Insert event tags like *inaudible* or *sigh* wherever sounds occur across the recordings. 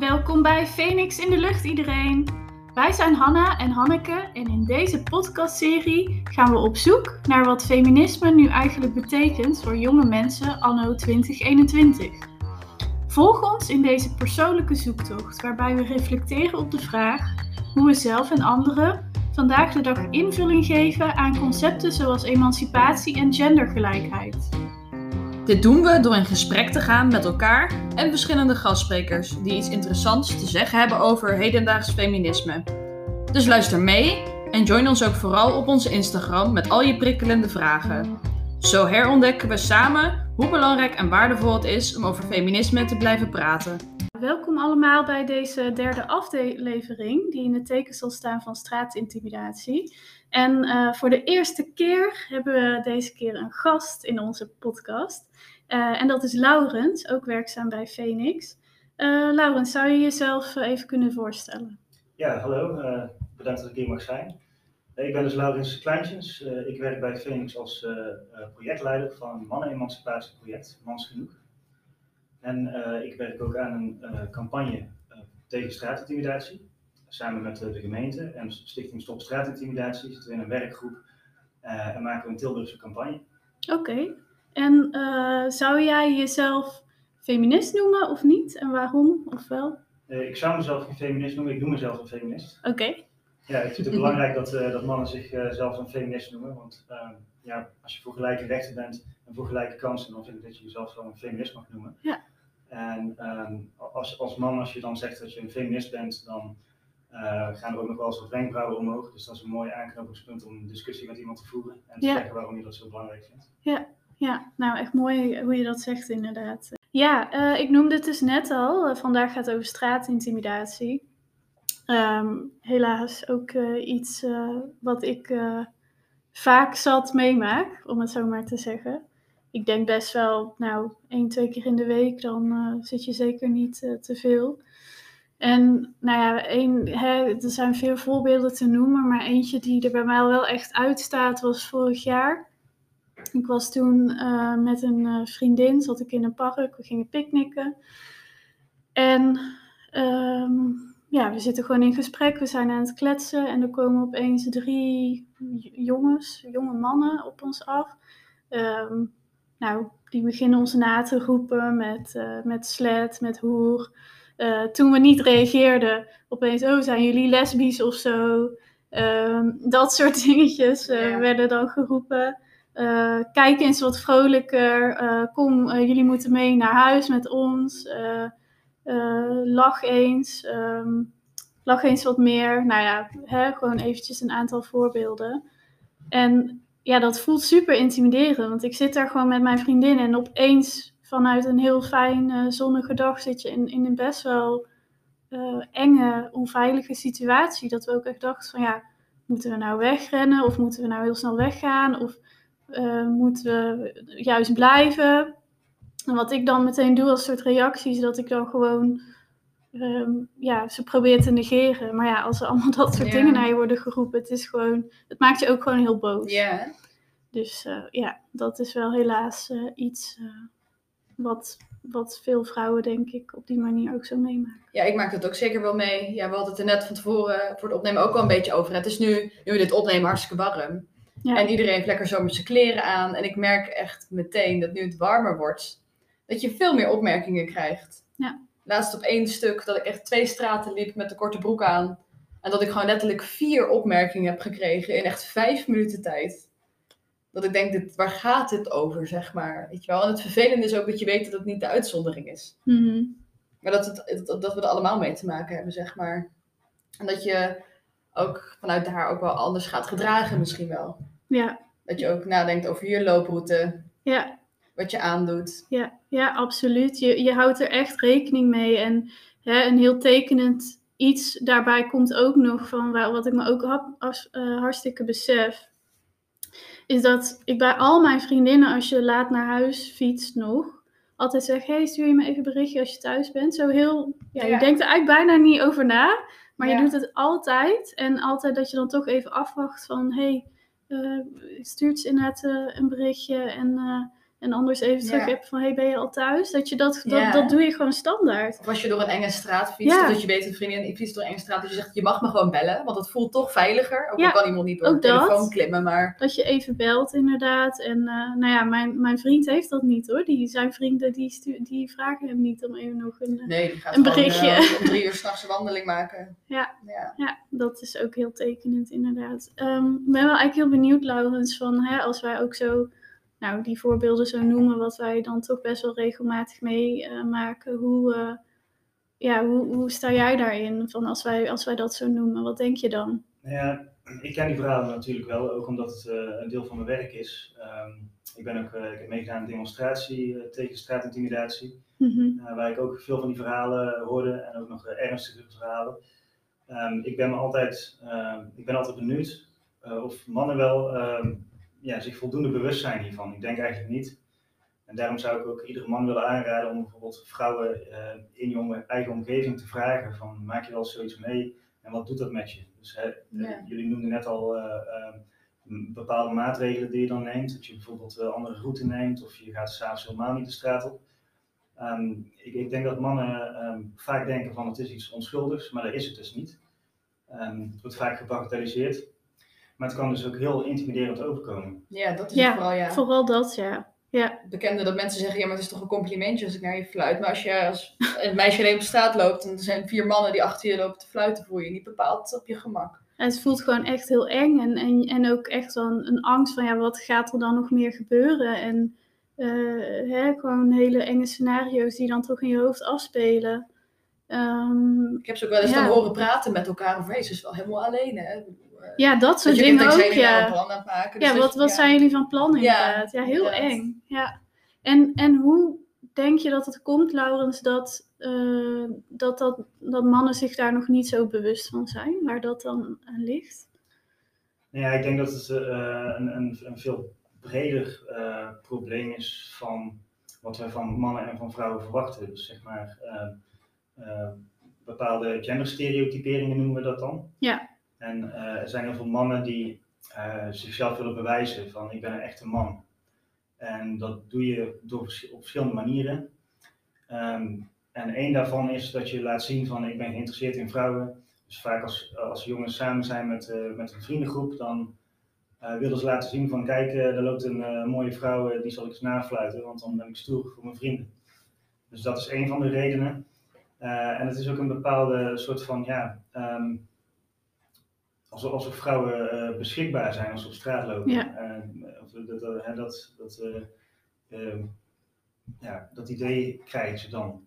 Welkom bij Phoenix in de Lucht iedereen. Wij zijn Hanna en Hanneke en in deze podcastserie gaan we op zoek naar wat feminisme nu eigenlijk betekent voor jonge mensen anno 2021. Volg ons in deze persoonlijke zoektocht waarbij we reflecteren op de vraag hoe we zelf en anderen vandaag de dag invulling geven aan concepten zoals emancipatie en gendergelijkheid. Dit doen we door in gesprek te gaan met elkaar en verschillende gastsprekers die iets interessants te zeggen hebben over hedendaags feminisme. Dus luister mee en join ons ook vooral op onze Instagram met al je prikkelende vragen. Zo herontdekken we samen hoe belangrijk en waardevol het is om over feminisme te blijven praten. Welkom allemaal bij deze derde aflevering, die in het teken zal staan van straatintimidatie. En uh, voor de eerste keer hebben we deze keer een gast in onze podcast. Uh, en dat is Laurens, ook werkzaam bij Phoenix. Uh, Laurens, zou je jezelf even kunnen voorstellen? Ja, hallo. bedankt dat ik hier mag zijn. Ik ben dus Laurens Kleintjes. ik werk bij Phoenix als projectleider van mannen-emancipatieproject, Mans Genoeg. En ik werk ook aan een campagne tegen straatintimidatie samen met de gemeente en Stichting Stop Straatintimidatie zitten we in een werkgroep uh, en maken we een Tilburgse campagne. Oké, en uh, zou jij jezelf feminist noemen of niet? En waarom of wel? Uh, ik zou mezelf geen feminist noemen, ik noem mezelf een feminist. Oké. Ja, ik vind het *laughs* belangrijk dat, dat mannen zichzelf een feminist noemen, want ehm, ja, als je voor gelijke rechten bent en voor gelijke kansen, dan vind ik dat je jezelf wel een feminist mag noemen. Ja. En um, als, als man, als je dan zegt dat je een feminist bent, dan uh, gaan er ook nog wel eens wat wenkbrauwen omhoog. Dus dat is een mooi aanknopingspunt om een discussie met iemand te voeren en te zeggen waarom je dat zo belangrijk vindt. Ja, ja, nou echt mooi hoe je dat zegt inderdaad. Ja, uh, ik noemde het dus net al. Uh, vandaag gaat het over straatintimidatie. Um, helaas ook iets wat ik vaak zat meemaak, om het zo maar te zeggen. Ik denk best wel, nou, één, twee keer in de week, dan zit je zeker niet te veel. En nou ja, hè, er zijn veel voorbeelden te noemen, maar eentje die er bij mij wel echt uitstaat was vorig jaar. Ik was toen uh, met een uh, vriendin, zat ik in een park, we gingen picknicken. En um, ja, we zitten gewoon in gesprek, we zijn aan het kletsen en er komen opeens drie jongens, jonge mannen op ons af. Um, nou, die beginnen ons na te roepen met, uh, met slet, met hoer. Uh, toen we niet reageerden, opeens, oh, zijn jullie lesbisch of zo? Um, dat soort *laughs* dingetjes uh, ja. werden dan geroepen. Uh, kijk eens wat vrolijker. kom, jullie moeten mee naar huis met ons. lach eens. Um, lach eens wat meer. Nou ja, hè, gewoon eventjes een aantal voorbeelden. En ja, dat voelt super intimiderend. Want ik zit daar gewoon met mijn vriendin en opeens vanuit een heel fijn uh, zonnige dag zit je in, in een best wel uh, enge, onveilige situatie. Dat we ook echt dachten van ja, moeten we nou wegrennen of moeten we nou heel snel weggaan of uh, moeten we juist blijven. En wat ik dan meteen doe als soort reactie is dat ik dan gewoon um, ja, ze probeer te negeren. Maar ja, als er allemaal dat soort yeah. dingen naar je worden geroepen, het is gewoon, het maakt je ook gewoon heel boos. Ja. Yeah. Dus ja, dat is wel helaas iets wat, wat veel vrouwen, denk ik, op die manier ook zo meemaken. Ja, ik maak dat ook zeker wel mee. Ja, we hadden het er net van tevoren voor het opnemen ook wel een beetje over. Het is nu, nu we dit opnemen, hartstikke warm. Ja. En iedereen heeft lekker zomer zijn kleren aan. En ik merk echt meteen dat nu het warmer wordt, dat je veel meer opmerkingen krijgt. Ja. Laatst op één stuk dat ik echt twee straten liep met de korte broek aan. En dat ik gewoon letterlijk vier opmerkingen heb gekregen in echt vijf minuten tijd dat ik denk, dit, waar gaat dit over, zeg maar. Weet je wel? En het vervelende is ook dat je weet dat het niet de uitzondering is. Mm -hmm. Maar dat, het, dat, dat we er allemaal mee te maken hebben, zeg maar. En dat je ook vanuit daar ook wel anders gaat gedragen misschien wel. Ja. Dat je ook nadenkt over je looproute. Ja. Wat je aandoet. Ja, ja absoluut. Je, je houdt er echt rekening mee. En hè, een heel tekenend iets daarbij komt ook nog van wat ik me ook als, uh, hartstikke besef is dat ik bij al mijn vriendinnen, als je laat naar huis fietst nog, altijd zeg, hey, stuur je me even een berichtje als je thuis bent. Zo heel, ja, ja. je denkt er eigenlijk bijna niet over na, maar ja. je doet het altijd. En altijd dat je dan toch even afwacht van, hey, uh, stuurt ze inderdaad uh, een berichtje en uh, En anders even terug Ja. heb van, hey, ben je al thuis? Dat, je dat, dat, dat doe je gewoon standaard. Of als je door een enge straat fietst, dat je weet een vriendin ik fiets door een enge straat, dus je zegt je mag me gewoon bellen, want het voelt toch veiliger. Ook al kan iemand niet door de telefoon dat. klimmen, maar Dat je even belt, inderdaad. En eh, nou ja, mijn, mijn vriend heeft dat niet hoor. Die, zijn vrienden die, stu- die vragen hem niet om even nog een... nee, die gaat Een gewoon berichtje. eh, om drie *laughs* uur s'nachts een wandeling maken. Ja. ja. Ja, dat is ook heel tekenend, inderdaad. Ehm, ik ben wel eigenlijk heel benieuwd, Laurens, van hè, als wij ook zo, nou, die voorbeelden zo noemen, wat wij dan toch best wel regelmatig meemaken. hoe, eh, ja, hoe, hoe sta jij daarin? Van als wij, als wij dat zo noemen, wat denk je dan? Nou ja, ik ken die verhalen natuurlijk wel, ook omdat het eh, een deel van mijn werk is. Ehm, ik ben ook, eh, ik heb meegedaan aan een demonstratie eh, tegen straatintimidatie. Mhm. eh, waar ik ook veel van die verhalen hoorde en ook nog eh, ernstige verhalen. Ehm, ik, ben me altijd, ehm, ik ben altijd benieuwd eh, of mannen wel ja, zich voldoende bewust zijn hiervan. Ik denk eigenlijk niet. En daarom zou ik ook iedere man willen aanraden om bijvoorbeeld vrouwen eh, in je eigen omgeving te vragen van maak je wel zoiets mee en wat doet dat met je? Dus hè, eh, Ja. jullie noemden net al eh, ehm, bepaalde maatregelen die je dan neemt. Dat je bijvoorbeeld een andere route neemt of je gaat s'avonds helemaal niet de straat op. Ehm, ik, ik denk dat mannen ehm, vaak denken van het is iets onschuldigs, maar dat is het dus niet. Het wordt vaak gebagatelliseerd. Maar het kan dus ook heel intimiderend overkomen. ja, dat is Ja, het vooral ja. Vooral dat, ja. Ja, bekende dat mensen zeggen, ja, maar het is toch een complimentje als ik naar je fluit. Maar als je als *laughs* een meisje alleen op straat loopt en er zijn vier mannen die achter je lopen te fluiten, voel je je niet bepaald op je gemak. En het voelt gewoon echt heel eng. En, en, en ook echt wel een, een angst van, ja, wat gaat er dan nog meer gebeuren? En eh, hè, gewoon hele enge scenario's die dan toch in je hoofd afspelen. Ehm, Ik heb ze ook wel eens Ja. dan horen praten met elkaar over, hey, ze is wel helemaal alleen, hè. Eh, ja, dat soort dingen denkt, ook, zijn ja. plan aan het maken? Dus Ja, wat, je- wat ja. zijn jullie van plan Ja, inderdaad? Ja, heel inderdaad. eng. Ja. En, en hoe denk je dat het komt, Laurens, dat, eh, dat, dat, dat mannen zich daar nog niet zo bewust van zijn? Waar dat dan aan ligt? Nou ja, ik denk dat het eh, een, een, een veel breder eh, probleem is van wat wij van mannen en van vrouwen verwachten. Dus zeg maar bepaalde genderstereotyperingen noemen we dat dan. Ja. En eh, er zijn heel veel mannen die eh, zichzelf willen bewijzen van ik ben een echte man. En dat doe je door, op verschillende manieren. Ehm, en één daarvan is dat je laat zien van ik ben geïnteresseerd in vrouwen. Dus vaak als, als jongens samen zijn met, eh, met een vriendengroep, dan eh, willen ze laten zien van kijk, eh er loopt een eh, mooie vrouw, eh, die zal ik eens nafluiten, want dan ben ik stoer voor mijn vrienden. Dus dat is één van de redenen. Eh, en het is ook een bepaalde soort van, ja, ehm, alsof, alsof vrouwen eh, beschikbaar zijn als ze op straat lopen. Ja. Eh, of dat, dat, dat, dat, eh, ehm, ja, dat idee krijgen ze dan.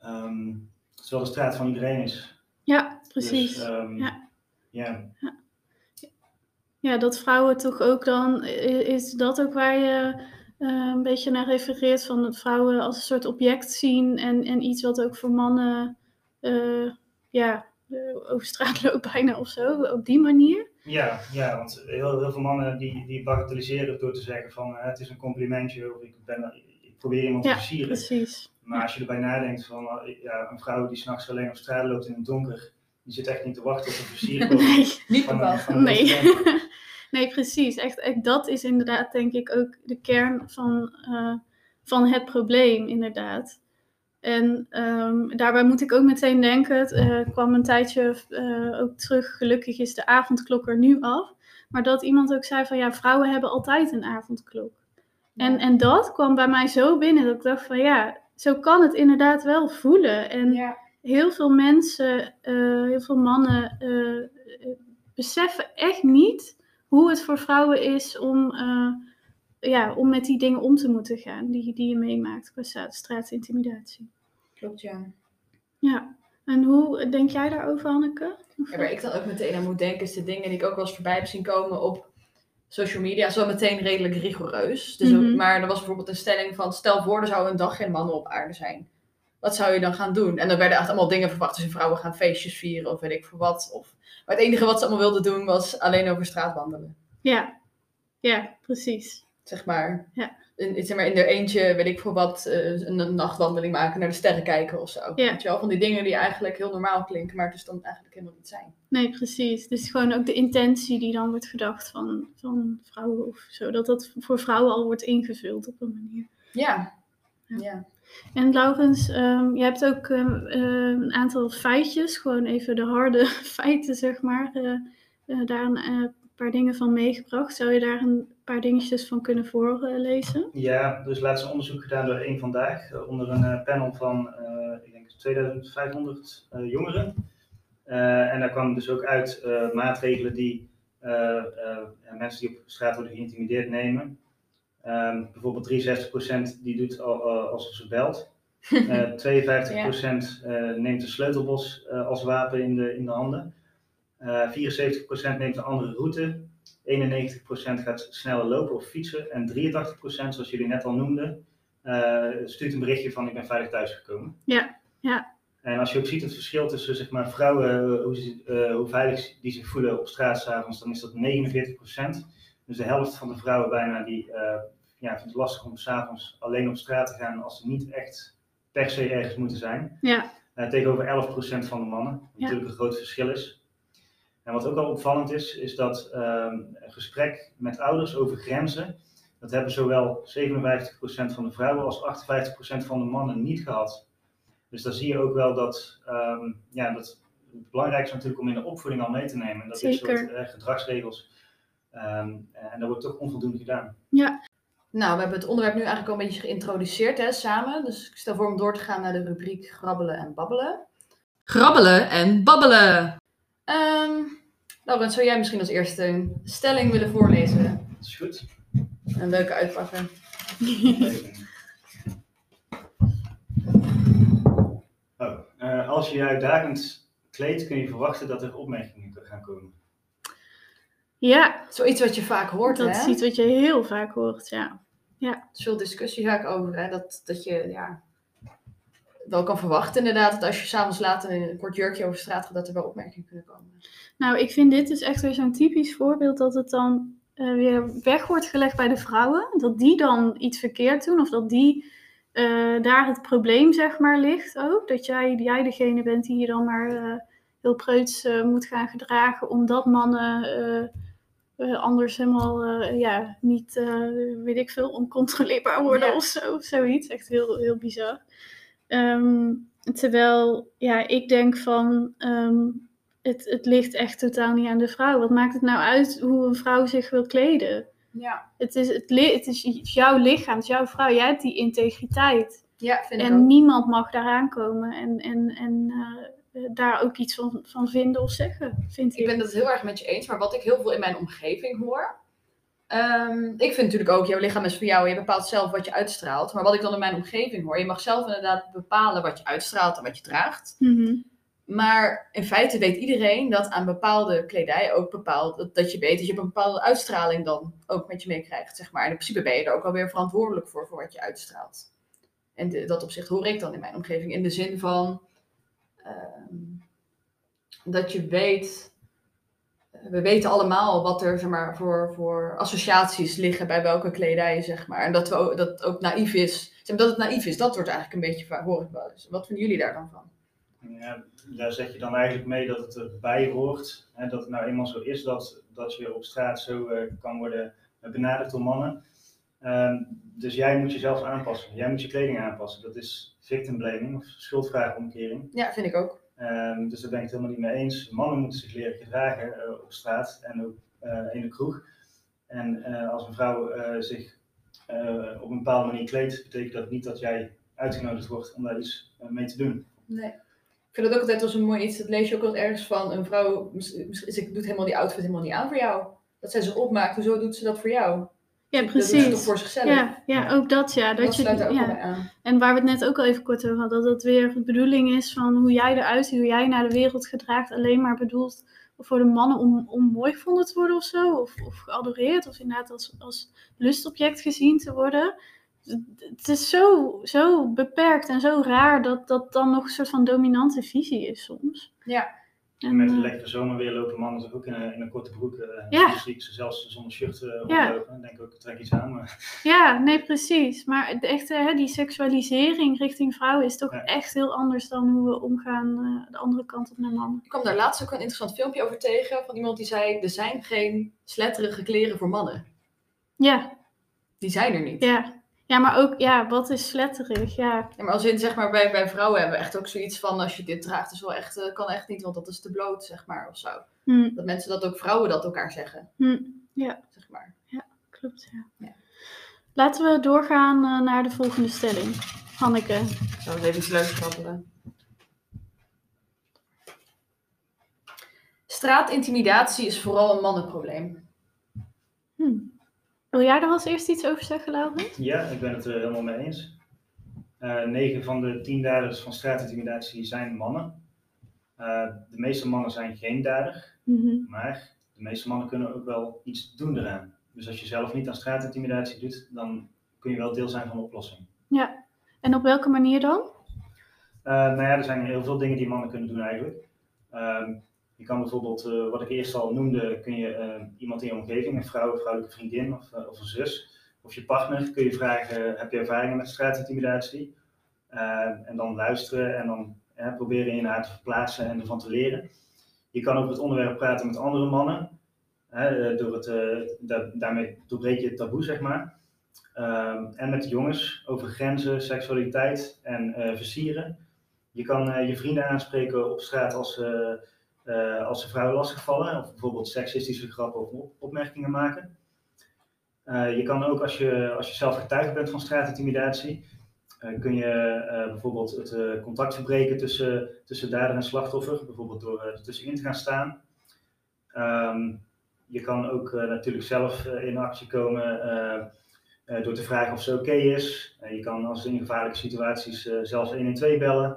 Ehm, terwijl de straat van iedereen is. Ja, precies. Dus, ehm, Ja. ja. Ja, dat vrouwen toch ook dan, is dat ook waar je een beetje naar refereert, van dat vrouwen als een soort object zien en, en iets wat ook voor mannen, eh, ja, eh, over straat *laughs* loopt bijna of zo, op die manier? Ja, ja, want heel, heel veel mannen die, die bagatelliseren door te zeggen van eh, het is een complimentje of ik, ben, ik probeer iemand Ja, te versieren. Precies. Maar als je erbij nadenkt van eh, ja, een vrouw die s'nachts alleen op straat loopt in het donker, die zit echt niet te wachten op een versiering. *laughs* Nee, Niet van van nee. *laughs* nee, precies. Echt, echt, dat is inderdaad denk ik ook de kern van, eh, van het probleem, inderdaad. En ehm, daarbij moet ik ook meteen denken, het eh, kwam een tijdje eh, ook terug, gelukkig is de avondklok er nu af. Maar dat iemand ook zei van ja, vrouwen hebben altijd een avondklok. En, en dat kwam bij mij zo binnen dat ik dacht van ja, zo kan het inderdaad wel voelen. En ja. heel veel mensen, heel veel mannen beseffen echt niet hoe het voor vrouwen is om, eh, ja, om met die dingen om te moeten gaan die, die je meemaakt qua stra- straatintimidatie. Klopt, ja. Ja, en hoe denk jij daarover, Hanneke? Ja, waar ik dan ook meteen aan moet denken, is de dingen die ik ook wel eens voorbij heb zien komen op social media. Zo meteen redelijk rigoureus. Dus ook- Mhm. maar er was bijvoorbeeld een stelling van, stel voor er zou een dag geen mannen op aarde zijn. Wat zou je dan gaan doen? En dan werden echt allemaal dingen verwacht. Dus vrouwen gaan feestjes vieren of weet ik veel wat. Of... Maar het enige wat ze allemaal wilden doen was alleen over straat wandelen. Ja, ja, precies. zeg maar. Ja. In, zeg maar in er eentje, weet ik voor wat, eh, een, een nachtwandeling maken, naar de sterren kijken of zo. Weet je wel, van die dingen die eigenlijk heel normaal klinken, maar dus dan eigenlijk helemaal niet zijn. Nee, precies. Dus gewoon ook de intentie die dan wordt gedacht van, van vrouwen of zo. Dat dat voor vrouwen al wordt ingevuld op een manier. Ja. Ja. ja. En Laurens, ehm, je hebt ook ehm, eh, een aantal feitjes, gewoon even de harde *laughs* feiten, zeg maar, eh, eh, daar een eh, paar dingen van meegebracht. Zou je daar een paar dingetjes van kunnen voorlezen? Ja, is laatst een onderzoek gedaan door één vandaag onder een panel van, ik denk 2500 eh, jongeren. En daar kwamen dus ook uit maatregelen die mensen die op straat worden geïntimideerd nemen. Ehm, bijvoorbeeld 63% die doet eh, alsof ze belt. *laughs* Eh 52% eh, neemt een sleutelbos eh, als wapen in de, in de handen. Eh 74% neemt een andere route. 91% gaat sneller lopen of fietsen. En 83%, zoals jullie net al noemden, eh, stuurt een berichtje van ik ben veilig thuisgekomen. Ja, ja. En als je ook ziet het verschil tussen zeg maar, vrouwen, eh, hoe, ze, eh, hoe veilig die zich voelen op straat s'avonds, dan is dat 49%. Dus de helft van de vrouwen bijna die eh, ja, vindt het lastig om s'avonds alleen op straat te gaan als ze niet echt per se ergens moeten zijn. Ja, Eh, tegenover 11% van de mannen, wat Ja. natuurlijk een groot verschil is. En wat ook wel opvallend is, is dat ehm, een gesprek met ouders over grenzen, dat hebben zowel 57% van de vrouwen als 58% van de mannen niet gehad. Dus daar zie je ook wel dat, ehm, ja, dat het belangrijkste is natuurlijk om in de opvoeding al mee te nemen. Dat Zeker. soort eh, gedragsregels. Ehm, en daar wordt toch onvoldoende gedaan. Nou, we hebben het onderwerp nu eigenlijk al een beetje geïntroduceerd hè, samen. Dus ik stel voor om door te gaan naar de rubriek grabbelen en babbelen. Grabbelen en babbelen. Ehm Laurens, zou jij misschien als eerste een stelling willen voorlezen? Dat is goed. Een leuke uitpakken. *laughs* Oh, eh, als je je uitdagend kleedt, kun je verwachten dat er opmerkingen gaan komen. Ja Zoiets wat je vaak hoort, dat hè? is iets wat je heel vaak hoort, ja. Er is veel discussie vaak over, hè? Dat, dat je ja, wel kan verwachten inderdaad dat als je s'avonds laat in een kort jurkje over straat gaat, dat er wel opmerkingen kunnen komen. Nou, ik vind dit dus echt weer zo'n typisch voorbeeld dat het dan eh, weer weg wordt gelegd bij de vrouwen. Dat die dan iets verkeerd doen of dat die eh, daar het probleem zeg maar ligt ook. Dat jij, jij degene bent die je dan maar eh, heel preuts moet gaan gedragen omdat mannen anders helemaal eh, ja, niet, eh, weet ik veel, oncontroleerbaar worden Ja. of zo. Of zoiets. Echt heel, heel bizar. Ehm, terwijl ja, ik denk van ehm, het, het ligt echt totaal niet aan de vrouw. Wat maakt het nou uit hoe een vrouw zich wil kleden? Ja, Het is, het, het is jouw lichaam, het is jouw vrouw. Jij hebt die integriteit. ja vind ik En niemand mag daaraan komen en, en, en eh, daar ook iets van, van vinden of zeggen, vind ik. Ik ben het heel erg met je eens, maar wat ik heel veel in mijn omgeving hoor. ehm, ik vind natuurlijk ook, jouw lichaam is voor jou, je bepaalt zelf wat je uitstraalt. Maar wat ik dan in mijn omgeving hoor, je mag zelf inderdaad bepalen wat je uitstraalt en wat je draagt. Mhm. Maar in feite weet iedereen dat aan bepaalde kledij ook bepaald, dat, dat je weet dat je een bepaalde uitstraling dan ook met je meekrijgt, zeg maar. En in principe ben je er ook alweer verantwoordelijk voor, voor wat je uitstraalt. En de- dat opzicht hoor ik dan in mijn omgeving, in de zin van ehm, dat je weet, we weten allemaal wat er zeg maar, voor, voor associaties liggen bij welke kledij, zeg maar. En dat, we, dat het ook naïef is. Zeg dat het naïef is, dat wordt eigenlijk een beetje, hoor ik wel. Wat vinden jullie daar dan van? Ja, daar zeg je dan eigenlijk mee dat het erbij hoort. Hè, dat het nou eenmaal zo is dat, dat je op straat zo eh, kan worden benaderd door mannen. Ehm, dus jij moet jezelf aanpassen. Jij moet je kleding aanpassen. Dat is victim blaming of schuldvraagomkering. Ja, vind ik ook. Ehm, dus daar ben ik het helemaal niet mee eens. Mannen moeten zich leren gedragen eh, op straat en ook eh, in de kroeg. En eh, als een vrouw zich op een bepaalde manier kleedt, betekent dat niet dat jij uitgenodigd wordt om daar iets mee te doen. Nee. Ik vind dat ook altijd wel zo'n mooi iets, dat lees je ook wel ergens van. Een vrouw ze doet helemaal die outfit helemaal niet aan voor jou. Dat zij zich opmaakt, hoezo doet ze dat voor jou? Ja, Dat precies. toch voor zichzelf? Ja, ja, ook dat ja. dat Dat je, sluit er ook ja. wel bij aan. En waar we het net ook al even kort over hadden, dat het weer de bedoeling is van hoe jij eruit ziet, hoe jij naar de wereld gedraagt, alleen maar bedoeld voor de mannen om, om mooi gevonden te worden of zo, of, of geadoreerd, of inderdaad als, als lustobject gezien te worden. Het is zo, zo beperkt en zo raar dat dat dan nog een soort van dominante visie is soms. Ja. En met eh, de lekkere zomerweer lopen mannen toch ook in een, in een korte broek. eh Ja. Zie ik ze zelfs zonder shirt eh Ja. Dan denk ik ook, trek iets aan. Maar, Ja, nee, precies. Maar echte, hè, die seksualisering richting vrouwen is toch Ja. echt heel anders dan hoe we omgaan eh, de andere kant op naar mannen. Ik kwam daar laatst ook een interessant filmpje over tegen van iemand die zei: er zijn geen sletterige kleren voor mannen. Ja, Die zijn er niet. ja. Ja, maar ook, ja, wat is sletterig? Ja, Ja, maar als in, zeg maar, bij, bij vrouwen hebben we echt ook zoiets van: als je dit draagt, is wel echt, eh, kan echt niet, want dat is te bloot, zeg maar, of zo. hm, Dat mensen dat ook, vrouwen dat elkaar zeggen, hm, ja, zeg maar. klopt. Ja. Ja. Laten we doorgaan eh, naar de volgende stelling. Hanneke. Ik zou eens even iets leuks. Straatintimidatie is vooral een mannenprobleem. Hm. Wil jij daar als eerst iets over zeggen, Laurens? ja, ik ben het er helemaal mee eens. Eh 9 van de 10 daders van straatintimidatie zijn mannen. Eh, de meeste mannen zijn geen dader, Mhm. maar de meeste mannen kunnen ook wel iets doen eraan. Dus als je zelf niet aan straatintimidatie doet, dan kun je wel deel zijn van de oplossing. Ja. En op welke manier dan? Eh, nou ja, er zijn heel veel dingen die mannen kunnen doen eigenlijk. Ehm, je kan bijvoorbeeld, eh, wat ik eerst al noemde, kun je eh, iemand in je omgeving, een vrouw, een vrouwelijke vriendin of, eh, of een zus, of je partner, kun je vragen, heb je ervaringen met straatintimidatie? En dan luisteren en dan proberen in haar te verplaatsen en ervan te leren. Je kan over het onderwerp praten met andere mannen. Door het, da- daarmee doorbreek je het taboe, zeg maar. En met jongens over grenzen, seksualiteit en versieren. Je kan je vrienden aanspreken op straat als, ze eh, als ze vrouwen lastigvallen, of bijvoorbeeld seksistische grappen of op- opmerkingen maken. Eh, je kan ook, als je, als je zelf getuige bent van straatintimidatie, eh, kun je bijvoorbeeld het contact verbreken tussen, tussen dader en slachtoffer, bijvoorbeeld door er tussenin te gaan staan. Ehm, je kan ook natuurlijk zelf in actie komen door te vragen of ze oké is. Je kan als in gevaarlijke situaties zelfs 112 bellen.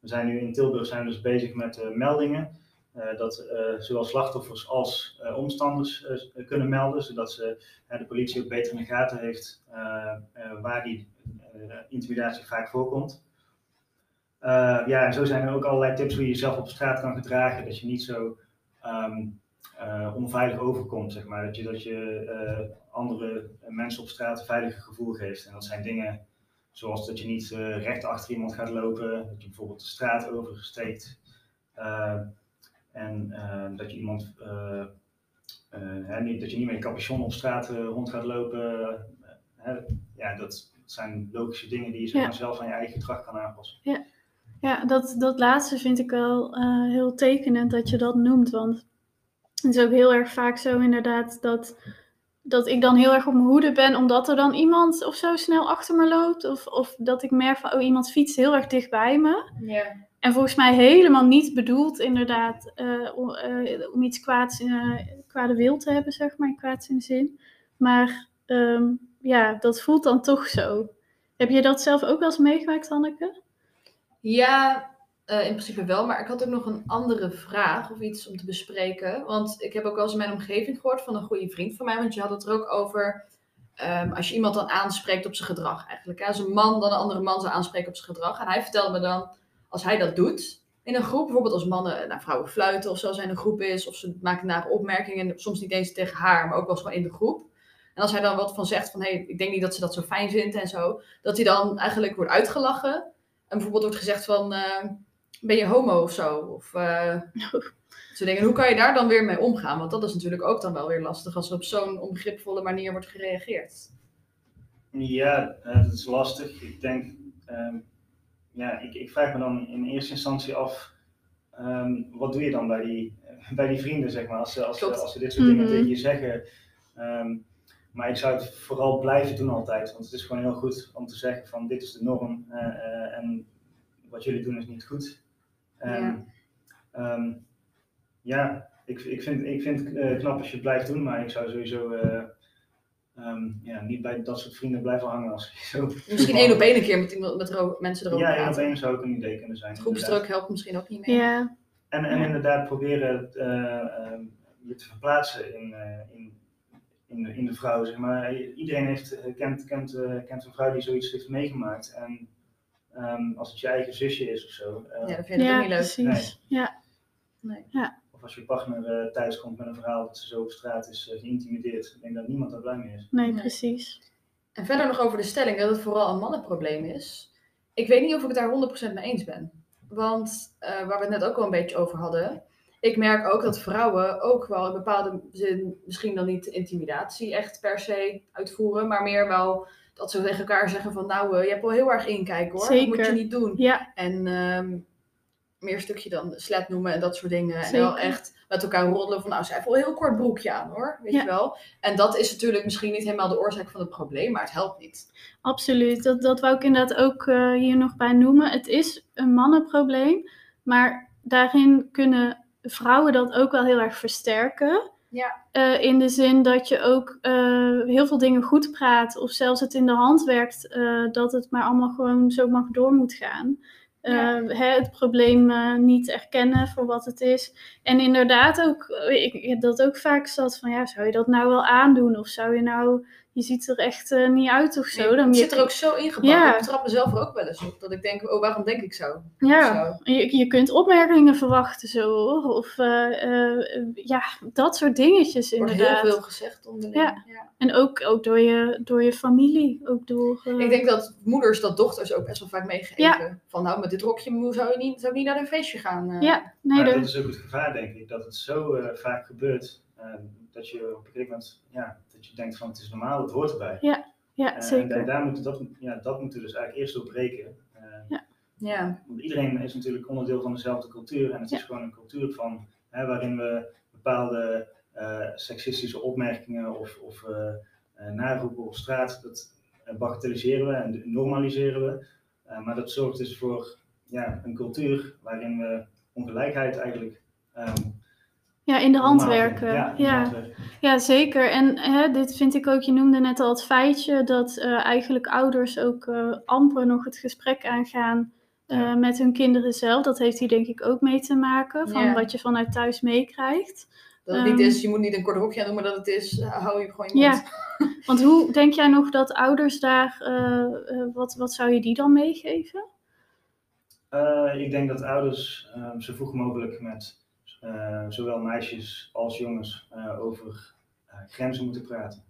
We zijn nu in Tilburg zijn dus bezig met meldingen. Eh, dat eh, zowel slachtoffers als eh, omstanders kunnen melden, zodat ze, de politie ook beter in de gaten heeft waar die intimidatie vaak voorkomt. Ja, en zo zijn er ook allerlei tips hoe je jezelf op straat kan gedragen, dat je niet zo ehm, eh, onveilig overkomt, zeg maar. Dat je, dat je andere mensen op straat een veiliger gevoel geeft. En dat zijn dingen zoals dat je niet eh, recht achter iemand gaat lopen, dat je bijvoorbeeld de straat oversteekt. En eh, dat je iemand, eh, eh, hè, niet, dat je niet met een capuchon op straat eh, rond gaat lopen. hè. ja, dat zijn logische dingen die je zeg Ja. zelf aan je eigen gedrag kan aanpassen. Ja, dat, dat laatste vind ik wel eh, heel tekenend dat je dat noemt. Want het is ook heel erg vaak zo inderdaad dat, dat ik dan heel erg op mijn hoede ben omdat er dan iemand of zo snel achter me loopt. Of, of dat ik merk van, oh iemand fietst heel erg dicht bij me. Ja. En volgens mij helemaal niet bedoeld inderdaad eh, om, eh, om iets kwaads, eh, kwade wil te hebben, zeg maar, in kwaads in zin. Maar ehm, ja, dat voelt dan toch zo. Heb je dat zelf ook wel eens meegemaakt, Hanneke? Ja, in principe wel. Maar ik had ook nog een andere vraag of iets om te bespreken. Want ik heb ook wel eens in mijn omgeving gehoord van een goede vriend van mij. Want je had het er ook over. ehm, als je iemand dan aanspreekt op zijn gedrag eigenlijk. Als een man dan een andere man zou aanspreken op zijn gedrag. En hij vertelde me dan, als hij dat doet in een groep. Bijvoorbeeld als mannen naar vrouwen fluiten of zo als hij in een groep is. Of ze maken nare opmerkingen. Soms niet eens tegen haar, maar ook wel eens gewoon in de groep. En als hij dan wat van zegt van, hé, hey, ik denk niet dat ze dat zo fijn vindt en zo. Dat hij dan eigenlijk wordt uitgelachen. En bijvoorbeeld wordt gezegd van, eh, ben je homo of zo? Of eh, *laughs* ze denken, hoe kan je daar dan weer mee omgaan? Want dat is natuurlijk ook dan wel weer lastig als er op zo'n onbegripvolle manier wordt gereageerd. Ja, eh, dat is lastig. Ik denk, ehm, ja, ik, ik vraag me dan in eerste instantie af, ehm, wat doe je dan bij die, *laughs* bij die vrienden, zeg maar, als ze, als, als ze dit soort dingen Mhm. tegen je zeggen. Ehm, maar ik zou het vooral blijven doen altijd, want het is gewoon heel goed om te zeggen van dit is de norm eh, eh, en wat jullie doen is niet goed. En, ehm, ja, ik, ik vind, ik vind het eh, knap als je het blijft doen, maar ik zou sowieso eh, ehm, ja, niet bij dat soort vrienden blijven hangen als je zo. Misschien één op één een keer met, iemand, met mensen erover Ja, één op praten. één zou ook een idee kunnen zijn. Groepsdruk helpt misschien ook niet meer. Ja, En, en Ja. inderdaad proberen eh, ehm, je te verplaatsen in, eh, in, in, de, in de vrouw. Zeg maar. Iedereen heeft, eh, kent, kent, eh, kent een vrouw die zoiets heeft meegemaakt. En ehm, als het je eigen zusje is of zo. Ja, dat vind ik ook ja niet leuk. precies. Ja. Nee. Ja. Als je partner eh, thuis komt met een verhaal dat ze zo op straat is uh, geïntimideerd. Ik denk dat niemand daar blij mee is. Nee, Nee. precies. En verder nog over de stelling dat het vooral een mannenprobleem is. Ik weet niet of ik het daar 100% mee eens ben. Want eh, waar we het net ook al een beetje over hadden. Ik merk ook dat vrouwen ook wel in bepaalde zin misschien dan niet intimidatie echt per se uitvoeren. Maar meer wel dat ze tegen elkaar zeggen van nou, eh, je hebt wel heel erg inkijken hoor. Dat moet je Zeker. niet doen. Ja, En ehm, meer stukje dan slet noemen en dat soort dingen. En wel echt met elkaar roddelen van nou, ze heeft wel een heel kort broekje aan hoor. Weet Ja. je wel. En dat is natuurlijk misschien niet helemaal de oorzaak van het probleem, maar het helpt niet. absoluut. Dat, dat wou ik inderdaad ook eh, hier nog bij noemen. Het is een mannenprobleem, maar daarin kunnen vrouwen dat ook wel heel erg versterken. Ja. Eh, in de zin dat je ook eh, heel veel dingen goed praat, of zelfs het in de hand werkt, dat het maar allemaal gewoon zo mag door moet gaan. Eh, hè, het probleem eh, niet erkennen voor wat het is. En inderdaad ook, eh, ik, ik heb dat ook vaak zat van, ja, zou je dat nou wel aandoen? Of zou je nou, je ziet er echt eh, niet uit of zo. Nee, Dan het je- zit er ook zo ingebakken. Ja. Ik betrap mezelf er ook wel eens op. Dat ik denk, oh, waarom denk ik zo? Ja, Zo. je, je kunt opmerkingen verwachten zo. Of eh, eh, ja, dat soort dingetjes Er wordt inderdaad. heel veel gezegd onderling. Ja. Ja. En ook, ook door, je, door je familie. Ook door, eh, Ik denk dat moeders dat dochters ook best wel vaak meegeven. Ja. Van nou, met dit rokje moe, zou je niet, zou ik niet naar een feestje gaan. eh. Ja, nee, maar dat is ook het gevaar, denk ik. Dat het zo vaak gebeurt. Eh, dat je op een gegeven moment ja, dat je denkt van het is normaal, het hoort erbij. ja, Eh, en zeker. daar, daar moet, dat, ja, dat moet er dus eigenlijk eerst doorbreken. Eh, Ja. Want iedereen is natuurlijk onderdeel van dezelfde cultuur. En het is Ja. gewoon een cultuur van, hè, waarin we bepaalde eh, seksistische opmerkingen of, of eh, eh, naroepen op straat, dat eh, bagatelliseren we en normaliseren we. Eh, maar dat zorgt dus voor ja, een cultuur waarin we ongelijkheid eigenlijk ehm, Ja, in de hand werken. Ja, ja. zeker. En hè, dit vind ik ook, je noemde net al het feitje dat eh, eigenlijk ouders ook eh, amper nog het gesprek aangaan eh, Ja. met hun kinderen zelf. Dat heeft hier denk ik ook mee te maken, van Ja. wat je vanuit thuis meekrijgt. Dat het niet Ehm. is, je moet niet een kort rokje aan doen, maar dat het is, hou je gewoon je mond. Ja. *laughs* Want hoe denk jij nog dat ouders daar, wat, wat zou je die dan meegeven? Eh, ik denk dat ouders ehm, zo vroeg mogelijk met zowel meisjes als jongens eh, over eh, grenzen moeten praten.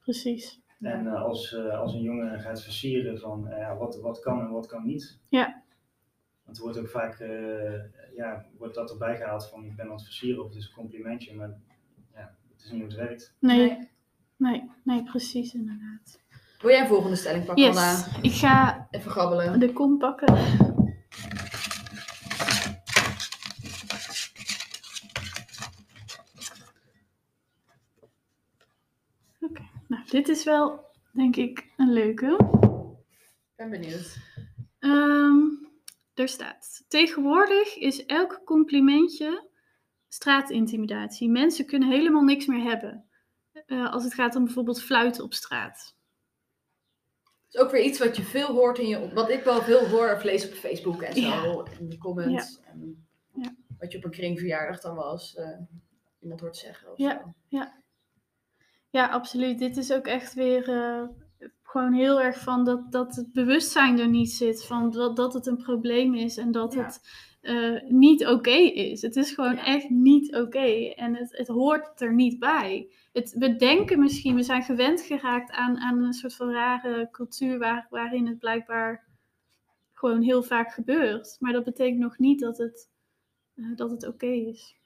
Precies. En eh, als, eh, als een jongen gaat versieren van eh, ja, wat, wat kan en wat kan niet. Ja. Want er wordt ook vaak eh, ja, wordt dat erbij gehaald van ik ben aan het versieren of het is een complimentje, maar ja, het is niet hoe het werkt. Nee, Nee. nee, precies inderdaad. Wil jij een volgende stelling pakken, Anna? Yes, ik ga Even grabbelen. de kom pakken. Oké, nou dit is wel denk ik een leuke. Ik ben benieuwd. Er staat: Tegenwoordig is elk complimentje straatintimidatie. Mensen kunnen helemaal niks meer hebben. Eh, als het gaat om bijvoorbeeld fluiten op straat. Het is ook weer iets wat je veel hoort in je, wat ik wel veel hoor of lees op Facebook en zo, Ja. in de comments. En Ja. Wat je op een kringverjaardag dan wel eens eh, iemand hoort zeggen of Ja. zo. Ja, absoluut. Dit is ook echt weer eh, gewoon heel erg van dat, dat het bewustzijn er niet zit. Van dat, dat het een probleem is en dat Ja. het eh, niet oké is. Het is gewoon Ja. echt niet oké. En het, het hoort er niet bij. Het, we denken misschien, we zijn gewend geraakt aan, aan een soort van rare cultuur waar, waarin het blijkbaar gewoon heel vaak gebeurt. Maar dat betekent nog niet dat het, eh, dat het oké is.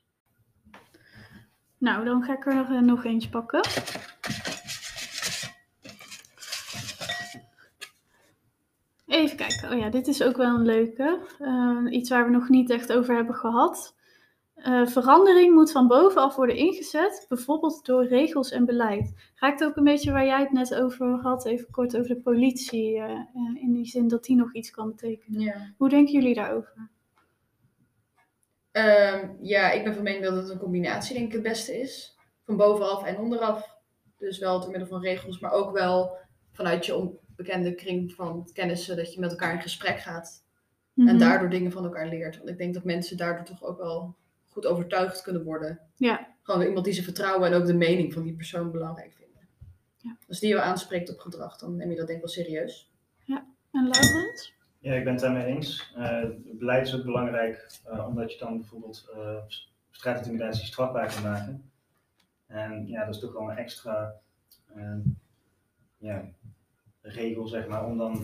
Nou, dan ga ik er nog, eh, nog eentje pakken. Even kijken. Oh ja, dit is ook wel een leuke. Eh, iets waar we nog niet echt over hebben gehad. Eh, verandering moet van bovenaf worden ingezet, bijvoorbeeld door regels en beleid. Raakt ook een beetje waar jij het net over had, even kort over de politie, eh, in die zin dat die nog iets kan betekenen. Ja. Hoe denken jullie daarover? Ehm, ja, ik ben van mening dat het een combinatie denk ik het beste is. Van bovenaf en onderaf. Dus wel door middel van regels, maar ook wel vanuit je onbekende kring van kennissen dat je met elkaar in gesprek gaat. En Mhm. daardoor dingen van elkaar leert. Want ik denk dat mensen daardoor toch ook wel goed overtuigd kunnen worden. Ja. Gewoon iemand die ze vertrouwen en ook de mening van die persoon belangrijk vinden. Ja. Als die jou aanspreekt op gedrag, dan neem je dat denk ik wel serieus. En Laurens? Ja, ik ben het daarmee eens. Uh, beleid is ook belangrijk, uh, omdat je dan bijvoorbeeld uh, straatintimidatie strafbaar kan maken. En ja, dat is toch wel een extra ja, regel, zeg maar, om dan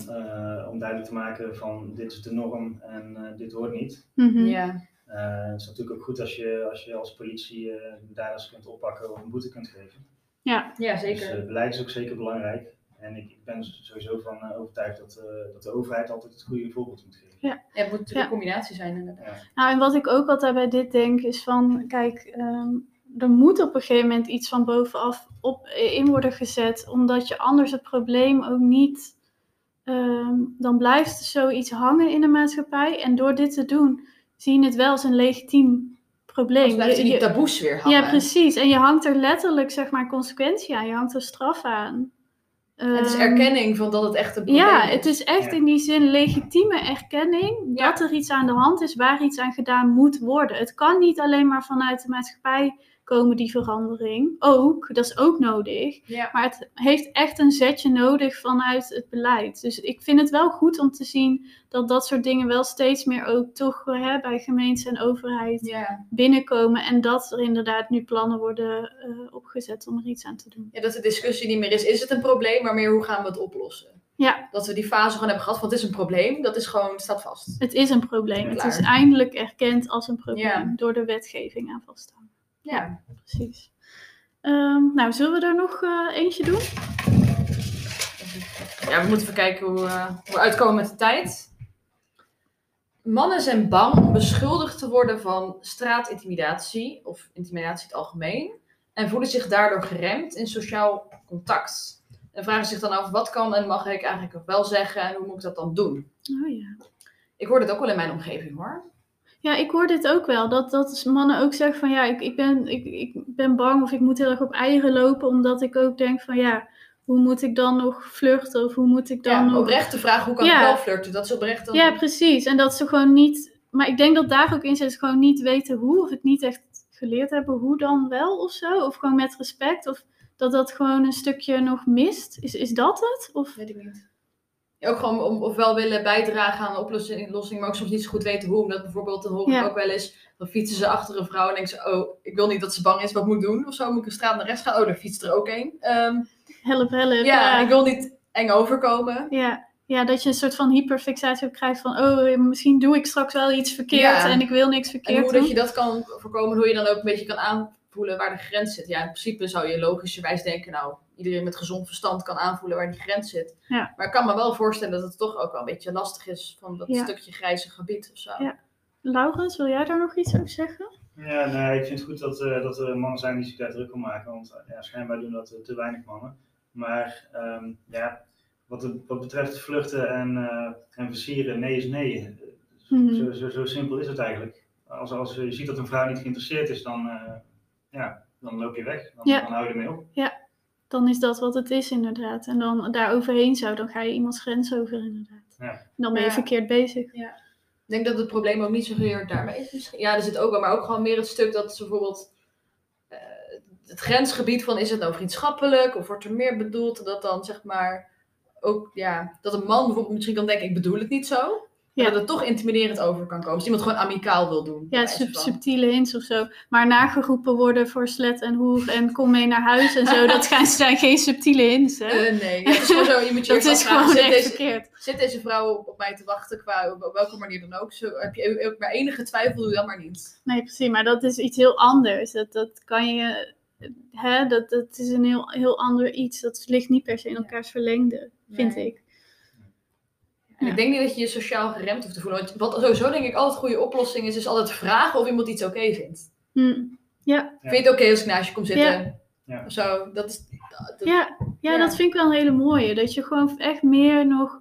om duidelijk te maken van dit is de norm en dit hoort niet. Mm -hmm. Ja. het is natuurlijk ook goed als je als, je als politie daders kunt oppakken of een boete kunt geven. Ja, ja zeker. Dus beleid is ook zeker belangrijk. En ik, ik ben sowieso van uh, overtuigd dat, uh, dat de overheid altijd het goede voorbeeld moet geven. Ja, ja het moet natuurlijk een combinatie zijn inderdaad. Ja. Nou, en wat ik ook altijd bij dit denk is van, kijk, um, er moet op een gegeven moment iets van bovenaf op, in worden gezet, omdat je anders het probleem ook niet, um, dan blijft zoiets hangen in de maatschappij. En door dit te doen, zie je het wel als een legitiem probleem. Als blijft je, die taboes weer hangen. Ja, precies. En je hangt er letterlijk, zeg maar, consequentie aan. Je hangt er straf aan. Het is erkenning van dat het echt een probleem ja, is. het is echt in die zin legitieme erkenning Ja. dat er iets aan de hand is waar iets aan gedaan moet worden. Het kan niet alleen maar vanuit de maatschappij komen, die verandering. Ook, dat is ook nodig. Ja. Maar het heeft echt een zetje nodig vanuit het beleid. Dus ik vind het wel goed om te zien dat dat soort dingen wel steeds meer ook toch hè, bij gemeente en overheid Ja. binnenkomen. En dat er inderdaad nu plannen worden eh, opgezet om er iets aan te doen. ja, dat de discussie niet meer is, is het een probleem, maar meer hoe gaan we het oplossen? Ja. Dat we die fase gewoon hebben gehad van het is een probleem, dat is gewoon, staat vast. Het is een probleem. Het is eindelijk erkend als een probleem Ja. door de wetgeving aan vast. Ja. Precies. Ehm, nou, zullen we er nog eh, eentje doen? Ja, we moeten even kijken hoe, eh, hoe we uitkomen met de tijd. Mannen zijn bang om beschuldigd te worden van straatintimidatie of intimidatie in het algemeen en voelen zich daardoor geremd in sociaal contact. En vragen zich dan af, wat kan en mag ik eigenlijk nog wel zeggen en hoe moet ik dat dan doen? Oh ja. Ik hoor dit ook wel in mijn omgeving hoor. Ja, ik hoor dit ook wel. Dat, dat mannen ook zeggen van ja, ik, ik, ben, ik, ik ben bang of ik moet heel erg op eieren lopen. Omdat ik ook denk van ja, hoe moet ik dan nog flirten? Of hoe moet ik dan Ja, nog... oprechte vraag, hoe kan Ja. ik wel flirten? Dat is oprecht dan... Ja, precies. En dat ze gewoon niet... Maar ik denk dat daar ook in zit, gewoon niet weten hoe. Of het niet echt geleerd hebben hoe dan wel of zo. Of gewoon met respect. Of dat dat gewoon een stukje nog mist. Is, is dat het? Of... Weet ik niet. Ook gewoon om, ofwel willen bijdragen aan een oplossing, maar ook soms niet zo goed weten hoe. Omdat bijvoorbeeld, dan hoor ik Ja. ook wel eens, dan fietsen ze achter een vrouw en denken ze, oh, ik wil niet dat ze bang is, wat moet ik doen? Of zo, moet ik een straat naar rechts gaan? Oh, daar fietst er ook een. Ehm, Help, help. ja, ik wil niet eng overkomen. Ja. ja, dat je een soort van hyperfixatie ook krijgt van... oh, misschien doe ik straks wel iets verkeerd Ja. en ik wil niks En verkeerd hoe doen. dat je dat kan voorkomen, hoe je dan ook een beetje kan aanvoelen waar de grens zit. Ja, in principe zou je logischerwijs denken, nou, iedereen met gezond verstand kan aanvoelen waar die grens zit. Ja. Maar ik kan me wel voorstellen dat het toch ook wel een beetje lastig is van dat Ja. stukje grijze gebied of zo. Ja. Laurens, wil jij daar nog iets over zeggen? Ja, nee, ik vind het goed dat, eh, dat er mannen zijn die zich daar druk om maken, want eh, ja, schijnbaar doen dat eh, te weinig mannen. Maar ehm, ja, wat, het- wat betreft vluchten en, eh, en versieren, nee is nee. Mhm. Zo, zo, zo simpel is het eigenlijk. Als, als je ziet dat een vrouw niet geïnteresseerd is, dan, eh, ja, dan loop je weg. Dan, Ja. dan hou je ermee op. Dan is dat wat het is inderdaad. En dan daar overheen zou, dan ga je iemands grens over inderdaad. Ja. En dan ben je Ja. verkeerd bezig. Ik denk dat het probleem ook niet zozeer daarmee is. Misschien. Ja, er zit ook wel, maar ook gewoon meer het stuk dat ze bijvoorbeeld eh, het grensgebied van is het nou vriendschappelijk of wordt er meer bedoeld dat dan zeg maar ook ja dat een man bijvoorbeeld misschien kan denken ik bedoel het niet zo, Ja. dat het toch intimiderend over kan komen. Als iemand gewoon amicaal wil doen. Ja, sub- subtiele hints of zo. Maar nageroepen worden voor slet en hoer en kom mee naar huis en zo. *laughs* dat zijn geen subtiele hints, hè? Eh, nee, het is gewoon zo. Je moet je *laughs* dat is gewoon zit deze, verkeerd. zit deze vrouw op, op mij te wachten qua op welke manier dan ook? Zo, heb je ook maar enige twijfel, doe dan maar niet. Nee, precies. Maar dat is iets heel anders. Dat, dat kan je... Hè, dat, dat is een heel, heel ander iets. Dat ligt niet per se in elkaars verlengde, vind Nee. ik. En Ja. ik denk niet dat je je sociaal geremd hoeft te voelen. Want wat sowieso denk ik altijd een goede oplossing is, is altijd vragen of iemand iets oké vindt. Hm. Ja. Vind je het oké als ik naast je kom zitten? Ja. Of zo. Dat is, dat- Ja, ja, Ja. dat vind ik wel een hele mooie. Dat je gewoon echt meer nog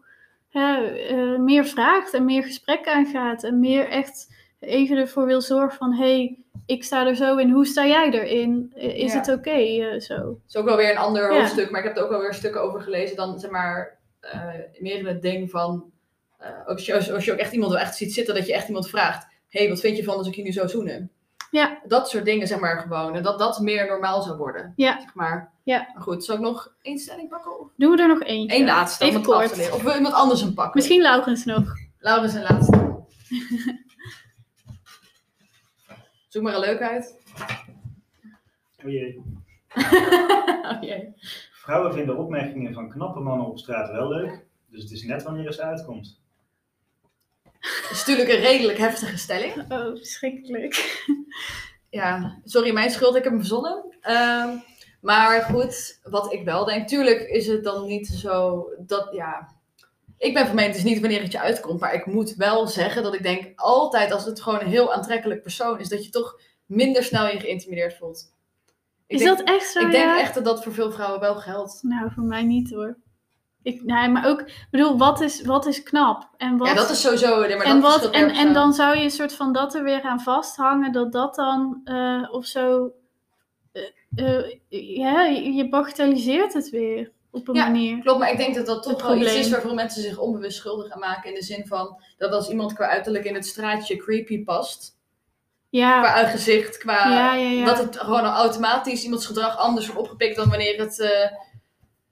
hè, eh, meer vraagt en meer gesprek aangaat. En meer echt even ervoor wil zorgen van... hé, hey, ik sta er zo in. Hoe sta jij erin? Is Ja. het oké eh, zo? is ook wel weer een ander Ja. hoofdstuk. Maar ik heb er ook wel weer stukken over gelezen. Dan zeg maar eh, meer in het ding van... eh, als, je, als, als je ook echt iemand wel echt ziet zitten, dat je echt iemand vraagt... Hé, hey, wat vind je van als ik je nu zo zoenen? Ja. Dat soort dingen, zeg maar, gewoon. En dat dat meer normaal zou worden. Ja. Zeg maar. Ja. Maar goed, zal ik nog één stelling pakken? Of Doen we er nog eentje? één laatste, om Even kort. Of wil iemand anders een pakken? Misschien Laurens nog. Laurens en laatste. *laughs* Zoek maar een leuk uit. O jee. *laughs* oh jee. Vrouwen vinden opmerkingen van knappe mannen op straat wel leuk, dus het is net wanneer het uitkomt. Dat is natuurlijk een redelijk heftige stelling. Oh, verschrikkelijk. Ja, sorry, mijn schuld, ik heb hem verzonnen. Ehm, maar goed, wat ik wel denk, tuurlijk is het dan niet zo dat, ja... Ik ben van mening, het is niet wanneer het je uitkomt, maar ik moet wel zeggen dat ik denk altijd als het gewoon een heel aantrekkelijk persoon is, dat je toch minder snel je geïntimideerd voelt. Ik Is denk, dat echt zo? Ik denk echt dat dat voor veel vrouwen wel geldt. Nou, voor mij niet hoor. Ik, nee, maar ook, ik bedoel, wat is, wat is knap? En wat, Ja, dat is sowieso. maar en, wat, en, en dan zou je een soort van dat er weer aan vasthangen, dat dat dan eh, of zo. eh, eh, ja, je je bagatelliseert het weer op een Ja, manier. Klopt, maar ik denk dat dat toch Het wel iets probleem. is waarvoor mensen zich onbewust schuldig aan maken. In de zin van dat als iemand qua uiterlijk in het straatje creepy past. Ja, Qua gezicht, qua. ja, ja, ja. Dat het gewoon automatisch iemands gedrag anders wordt opgepikt dan wanneer het.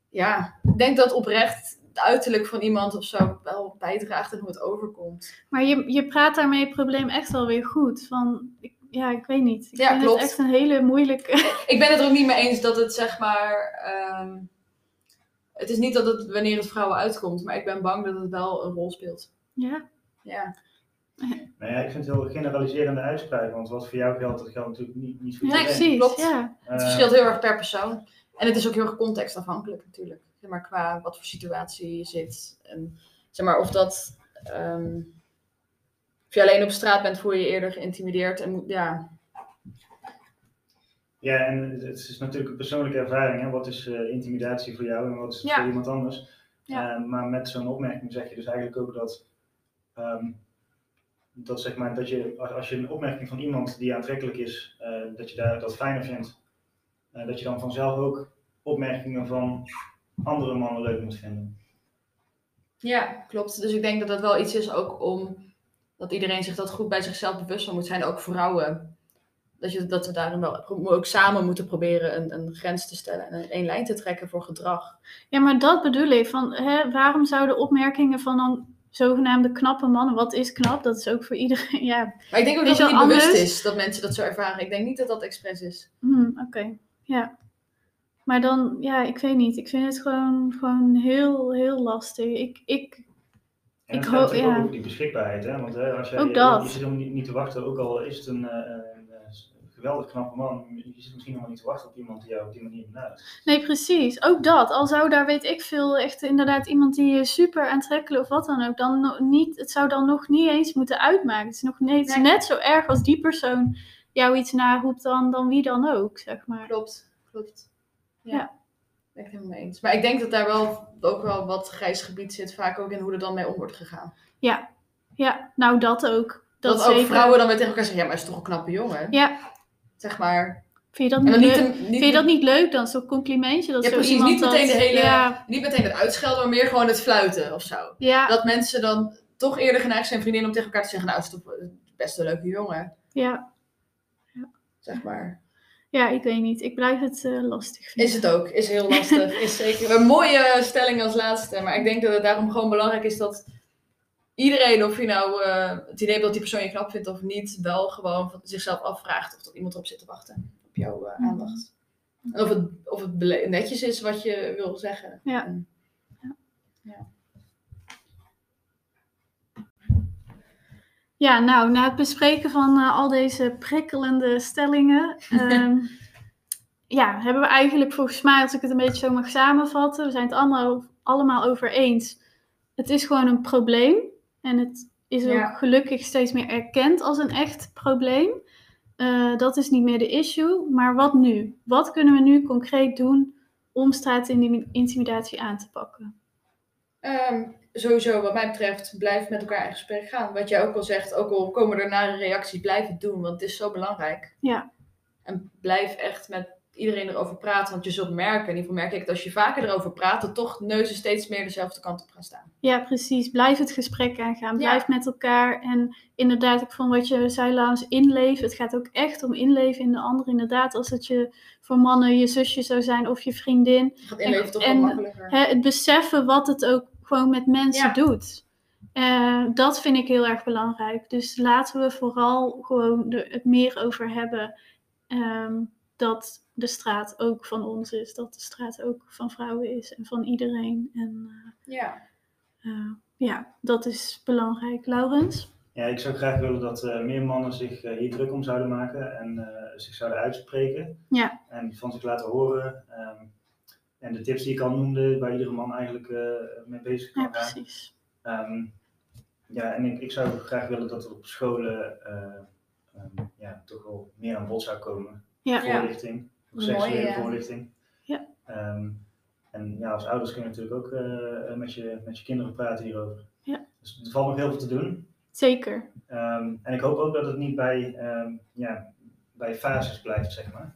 Ja, ik denk dat oprecht het uiterlijk van iemand of zo wel bijdraagt en hoe het overkomt. Maar je, je praat daarmee het probleem echt wel weer goed. Van, ik, ja, ik weet niet. Ik Ja, vind klopt. het echt een hele moeilijke. *laughs* Ik ben het er ook niet mee eens dat het zeg maar. ehm, het is niet dat het wanneer het vrouwen uitkomt, maar ik ben bang dat het wel een rol speelt. ja, Ja. Nou ja, ik vind het heel generaliserende uitspraak, want wat voor jou geldt, dat geldt natuurlijk niet, niet voor Nee, iedereen. precies. klopt. Ja. Het verschilt heel erg per persoon. En het is ook heel erg contextafhankelijk natuurlijk. Zeg maar qua wat voor situatie je zit. En zeg maar of dat... ehm, of je alleen op straat bent, voel je je eerder geïntimideerd. En ja, Ja, en het is natuurlijk een persoonlijke ervaring. Hè? Wat is eh, intimidatie voor jou en wat is het Ja. voor iemand anders? Ja. Eh, maar met zo'n opmerking zeg je dus eigenlijk ook dat, ehm, dat, zeg maar, dat je, als- als je een opmerking van iemand die aantrekkelijk is, eh, dat je daar, dat fijner vindt, eh, dat je dan vanzelf ook opmerkingen van andere mannen leuk moet vinden. ja, klopt. Dus ik denk dat dat wel iets is ook om... Dat iedereen zich dat goed bij zichzelf bewust van moet zijn. Ook vrouwen. Dat, je, dat we daarin wel ook samen moeten proberen een, een grens te stellen. En een één lijn te trekken voor gedrag. ja, maar dat bedoel ik. Van, hè, waarom zouden opmerkingen van dan zogenaamde knappe mannen, wat is knap? Dat is ook voor iedereen. *laughs* Ja, Maar ik denk ook Is dat het niet bewust is dat mensen dat zo ervaren. Ik denk niet dat dat expres is. hm, oké. Ja. Maar dan, ja, ik weet niet. Ik vind het gewoon, gewoon heel, heel lastig. Ik, ik, En Ik het gaat hoop- ook ja. over die beschikbaarheid. Hè? Want hè, als jij, Ook je, dat. je zit helemaal niet, niet te wachten, ook al is het een, eh, een, eh, geweldig knappe man, je zit misschien helemaal niet te wachten op iemand die jou op die manier benadert. nee, precies. Ook dat. Al zou daar, weet ik veel, echt inderdaad iemand die je super aantrekkelijk of wat dan ook, dan niet, het zou dan nog niet eens moeten uitmaken. Het is nog Nee. net zo erg als die persoon jou iets naroept dan, dan wie dan ook, zeg maar. Klopt, klopt. Ja. Ja. Ben ik helemaal mee eens. Maar ik denk dat daar wel ook wel wat grijs gebied zit, vaak ook in hoe er dan mee om wordt gegaan. Ja, nou dat ook. Dat, Dat, ook zeker. vrouwen dan weer tegen elkaar zeggen, ja, maar hij is toch een knappe jongen? Ja, Zeg maar. vind je dat niet, leuk? niet, Vind je dat niet leuk dan? Zo'n complimentje? Dat Ja, zo precies. Niet meteen dat- de hele- Ja, niet meteen het uitschelden, maar meer gewoon het fluiten of zo. ja, Dat mensen dan toch eerder geneigd zijn vriendinnen om tegen elkaar te zeggen, nou, is toch best een leuke jongen, ja. Zeg maar. ja, ik weet niet. Ik blijf het eh, lastig vinden. Is het ook, is heel lastig. *laughs* Is zeker een mooie stelling als laatste. Maar ik denk dat het daarom gewoon belangrijk is dat iedereen, of je nou eh, het idee hebt dat die persoon je knap vindt of niet, wel gewoon van zichzelf afvraagt of dat iemand erop zit te wachten. Op jouw eh, Mhm. aandacht. En of het, of het netjes is wat je wil zeggen. Ja. En- Ja, nou, na het bespreken van eh, al deze prikkelende stellingen, *laughs* ehm, ja, hebben we eigenlijk volgens mij, als ik het een beetje zo mag samenvatten, we zijn het allemaal, allemaal over eens. Het is gewoon een probleem en het is ook Ja. gelukkig steeds meer erkend als een echt probleem. Eh, dat is niet meer de issue, maar wat nu? Wat kunnen we nu concreet doen om straatintimidatie aan te pakken? Ehm, sowieso, wat mij betreft, blijf met elkaar in gesprek gaan. Wat jij ook al zegt, ook al komen er nare reacties, blijf het doen, want het is zo belangrijk. Ja. En blijf echt met iedereen erover praten, want je zult merken, in ieder geval merk ik dat als je vaker erover praat, dat toch neuzen steeds meer dezelfde kant op gaan staan. Ja, precies. Blijf het gesprek aangaan. Ja. Blijf met elkaar. En inderdaad, ik vond wat je zei, Laans, inleven. Het gaat ook echt om inleven in de ander. Inderdaad, als het je voor mannen je zusje zou zijn of je vriendin. Gaat inleven toch En- wel makkelijker. Hè, het beseffen wat het ook gewoon met mensen Ja. doet. Eh, dat vind ik heel erg belangrijk. Dus laten we vooral gewoon er het meer over hebben ehm, dat de straat ook van ons is. Dat de straat ook van vrouwen is en van iedereen. En Ja. eh, ja, dat is belangrijk. Laurens? Ja, ik zou graag willen dat eh, meer mannen zich eh, hier druk om zouden maken en eh, zich zouden uitspreken. Ja. En van zich laten horen. ehm, en de tips die ik al noemde, waar iedere man eigenlijk eh, mee bezig kan Ja, gaan. precies. Ehm, ja, en ik, ik zou graag willen dat er op scholen eh, ehm, ja, toch wel meer aan bod zou komen. Ja. Ja. Voorlichting, seksuele voorlichting. Ja. Ehm, en ja, als ouders kun je natuurlijk ook eh, met, je, met je kinderen praten hierover. Ja. Dus er valt nog heel veel te doen. Zeker. Ehm, en ik hoop ook dat het niet bij, ehm, ja, bij fases blijft, zeg maar.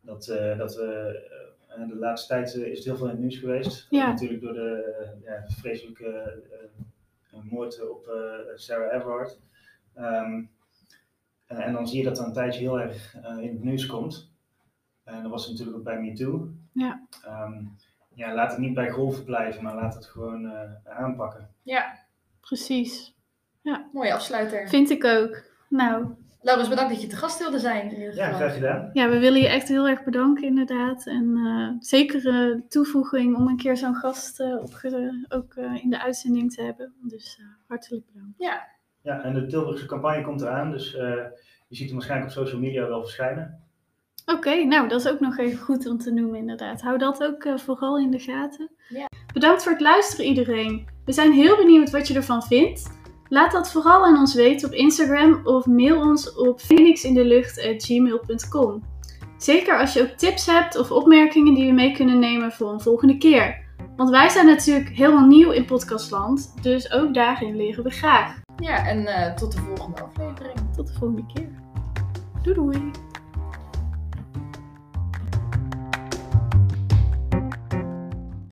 Dat, eh, dat we, eh, de laatste tijd eh, is het heel veel in het nieuws geweest. Ja. Natuurlijk door de eh, ja, vreselijke eh, moord op eh, Sarah Everard. Ehm, en, en dan zie je dat er een tijdje heel erg eh, in het nieuws komt. En dat was natuurlijk ook bij MeToo. Ja. Ehm, ja, laat het niet bij golven blijven, maar laat het gewoon eh, aanpakken. Ja, Precies. mooie afsluiter. Vind ik ook. Nou, Laurens, bedankt dat je te gast wilde zijn. In ieder Ja, graag gedaan. ja, we willen je echt heel erg bedanken inderdaad. En eh, zeker eh, de toevoeging om een keer zo'n gast eh, opge- ook eh, in de uitzending te hebben. Dus eh, hartelijk bedankt. Ja, Ja, en de Tilburgse campagne komt eraan, dus eh, je ziet hem waarschijnlijk op social media wel verschijnen. Oké, nou dat is ook nog even goed om te noemen inderdaad. Hou dat ook eh, vooral in de gaten. Ja. Bedankt voor het luisteren iedereen. We zijn heel benieuwd wat je ervan vindt. Laat dat vooral aan ons weten op Instagram of mail ons op phoenixindelucht.gmail.com. Zeker als je ook tips hebt of opmerkingen die we mee kunnen nemen voor een volgende keer. Want wij zijn natuurlijk helemaal nieuw in podcastland, dus ook daarin leren we graag. ja en eh, tot de volgende aflevering. Tot de volgende keer. Doei doei!